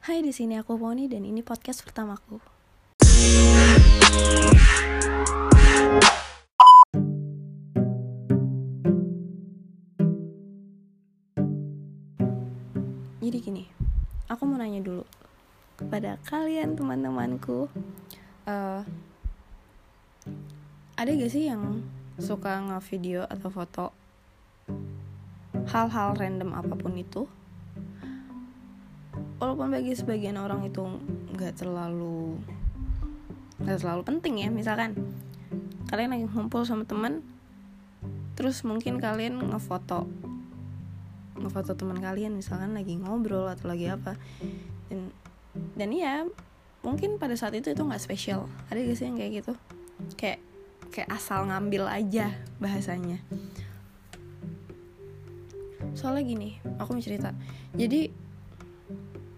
Hai, di sini aku Poni dan ini podcast pertamaku. Jadi gini, aku mau nanya dulu kepada kalian teman-temanku, uh, ada gak sih yang suka nge-video atau foto hal-hal random apa pun itu? Walaupun bagi sebagian orang itu nggak terlalu nggak terlalu penting ya misalkan kalian lagi ngumpul sama teman terus mungkin kalian ngefoto ngefoto teman kalian misalkan lagi ngobrol atau lagi apa. Dan dan iya mungkin pada saat itu itu nggak spesial. Ada gak sih yang kayak gitu? Kayak kayak asal ngambil aja bahasanya. Soalnya gini aku mau cerita. Jadi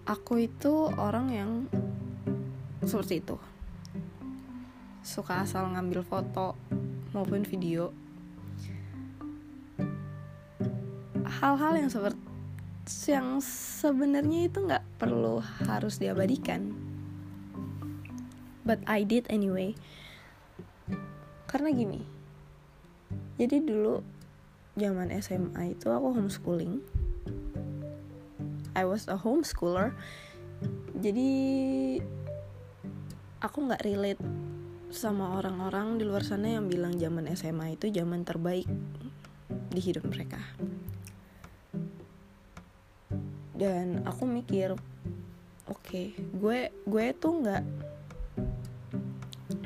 aku itu orang yang seperti itu. Suka asal ngambil foto maupun video. Hal-hal yang seperti yang sebenarnya itu nggak perlu harus diabadikan. But I did anyway. Karena gini jadi dulu zaman SMA itu aku homeschooling I was a homeschooler. Jadi aku nggak relate sama orang-orang di luar sana yang bilang zaman SMA itu zaman terbaik di hidup mereka. Dan aku mikir oke okay, gue gue tuh nggak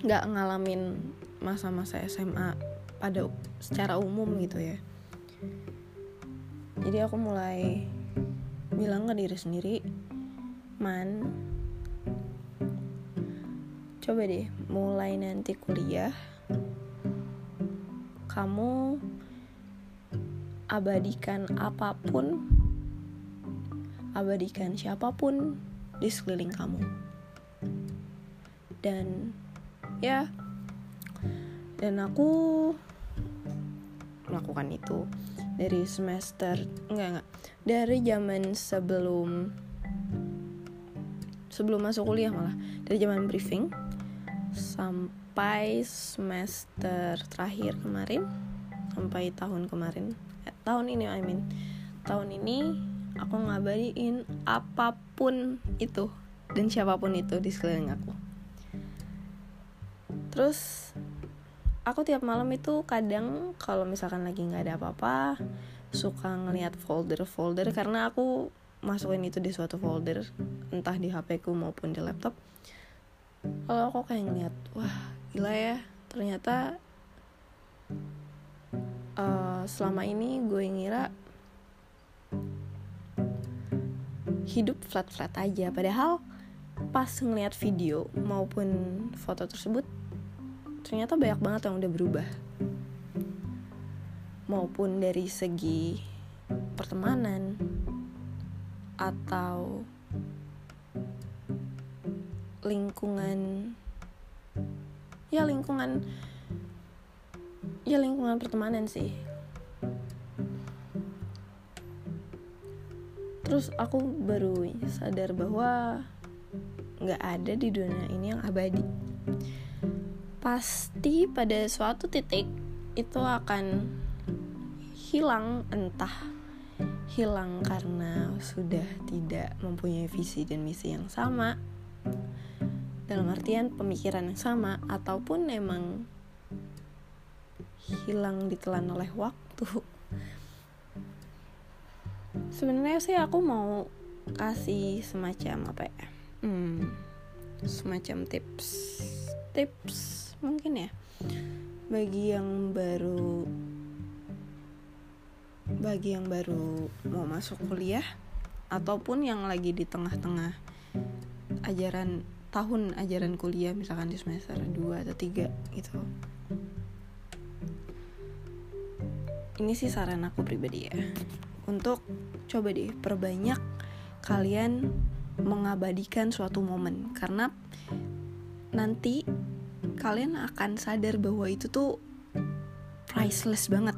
nggak ngalamin masa-masa SMA pada secara umum gitu ya. Jadi aku mulai bilang ke diri sendiri man coba deh mulai nanti kuliah kamu abadikan apa pun abadikan siapa pun di sekeliling kamu. Dan ya dan aku melakukan itu dari semester enggak enggak. Dari zaman sebelum sebelum masuk kuliah malah. Dari zaman briefing sampai semester terakhir kemarin sampai tahun kemarin. Eh, tahun ini I mean. Tahun ini aku ngabadiin apa pun itu dan siapa pun itu di sekeliling aku. Terus aku tiap malam itu kadang kalau misalkan lagi nggak ada apa-apa suka ngelihat folder-folder. Karena aku masukin itu di suatu folder entah di HP ku maupun di laptop. Kalau aku kayak ngeliat wah gila ya ternyata uh, selama ini gue ngira hidup flat-flat aja. Padahal pas ngeliat video maupun foto tersebut ternyata banyak banget yang udah berubah. Maupun dari segi pertemanan atau lingkungan ya lingkungan ya lingkungan pertemanan sih. Terus aku baru sadar bahwa nggak ada di dunia ini yang abadi pasti pada suatu titik itu akan hilang entah hilang karena sudah tidak mempunyai visi dan misi yang sama. Dalam artian pemikiran yang sama ataupun memang hilang ditelan oleh waktu. Sebenarnya sih aku mau kasih semacam apa ya? Hmm, semacam tips tips mungkin ya. Bagi yang baru bagi yang baru mau masuk kuliah ataupun yang lagi di tengah-tengah ajaran tahun ajaran kuliah misalkan di semester 2 atau 3 gitu. Ini sih saran aku pribadi ya. Untuk coba deh perbanyak kalian mengabadikan suatu momen. Karena nanti kalian akan sadar bahwa itu tuh priceless banget